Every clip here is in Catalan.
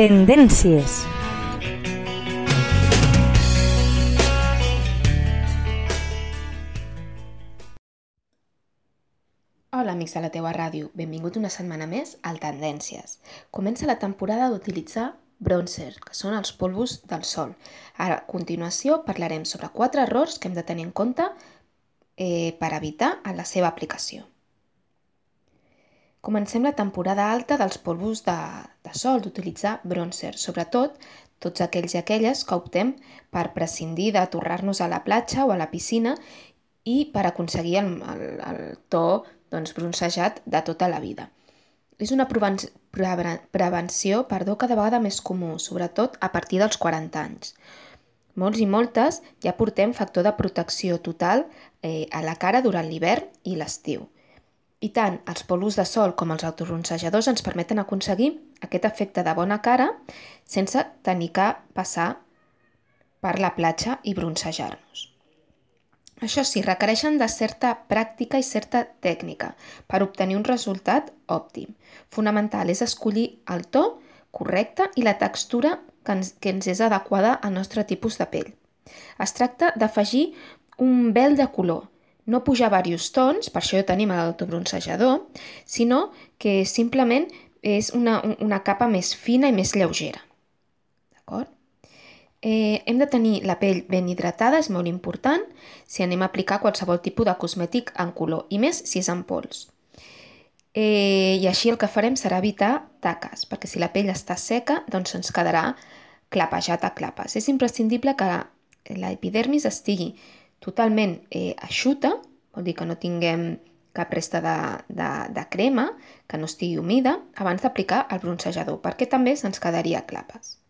Tendències. Hola, amics de la teua ràdio. Benvingut una setmana més al Tendències. Comença la temporada d'utilitzar bronzer, que són els polvos del sol. Ara, a continuació, parlarem sobre quatre errors que hem de tenir en compte eh, per evitar en la seva aplicació. Comencem la temporada alta dels polvos de, de sol, d'utilitzar bronzer, sobretot tots aquells i aquelles que optem per prescindir de tornar-nos a la platja o a la piscina i per aconseguir el, el, el to doncs, bronzejat de tota la vida. És una prevenció perdó, cada vegada més comú, sobretot a partir dels 40 anys. Molts i moltes ja portem factor de protecció total eh, a la cara durant l'hivern i l'estiu. I tant els polvos de sol com els autobronzejadors ens permeten aconseguir aquest efecte de bona cara sense tenir que passar per la platja i bronzejar-nos. Això sí, requereixen de certa pràctica i certa tècnica per obtenir un resultat òptim. Fonamental és escollir el to correcte i la textura que ens, que ens és adequada al nostre tipus de pell. Es tracta d'afegir un vel de color, no pujar diversos tons, per això tenim l'autobronzejador, sinó que simplement és una, una capa més fina i més lleugera. D'acord? Eh, hem de tenir la pell ben hidratada, és molt important, si anem a aplicar qualsevol tipus de cosmètic en color, i més si és en pols. Eh, I així el que farem serà evitar taques, perquè si la pell està seca, doncs ens quedarà clapejat a clapes. És imprescindible que l'epidermis estigui totalment eh, eixuta, vol dir que no tinguem cap resta de, de, de crema, que no estigui humida, abans d'aplicar el bronzejador, perquè també se'ns quedaria clapes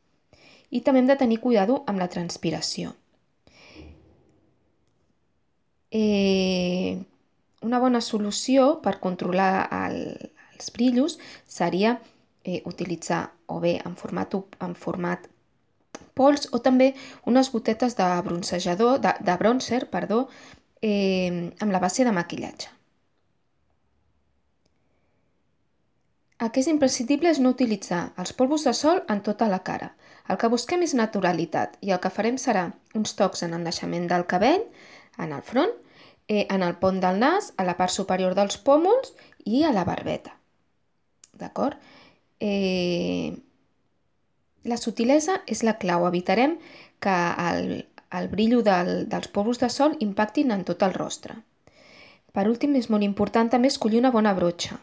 i també hem de tenir cuidado amb la transpiració. Eh, una bona solució per controlar el, els brillos seria eh, utilitzar o bé en format, en format pols o també unes gotetes de bronzejador, de, de bronzer, perdó, eh, amb la base de maquillatge. El que és imprescindible és no utilitzar els polvos de sol en tota la cara. El que busquem és naturalitat i el que farem serà uns tocs en el naixement del cabell, en el front, eh, en el pont del nas, a la part superior dels pòmuls i a la barbeta. D'acord? Eh, la sutilesa és la clau. Evitarem que el, el brillo del, dels polvos de sol impactin en tot el rostre. Per últim, és molt important també escollir una bona brotxa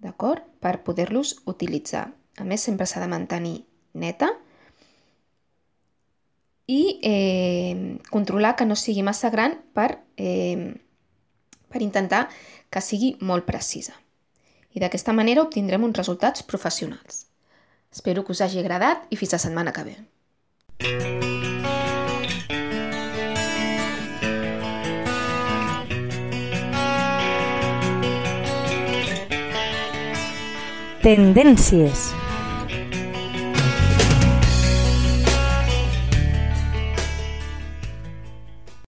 d'acord? Per poder-los utilitzar. A més, sempre s'ha de mantenir neta i eh, controlar que no sigui massa gran per, eh, per intentar que sigui molt precisa. I d'aquesta manera obtindrem uns resultats professionals. Espero que us hagi agradat i fins la setmana que ve. Tendències.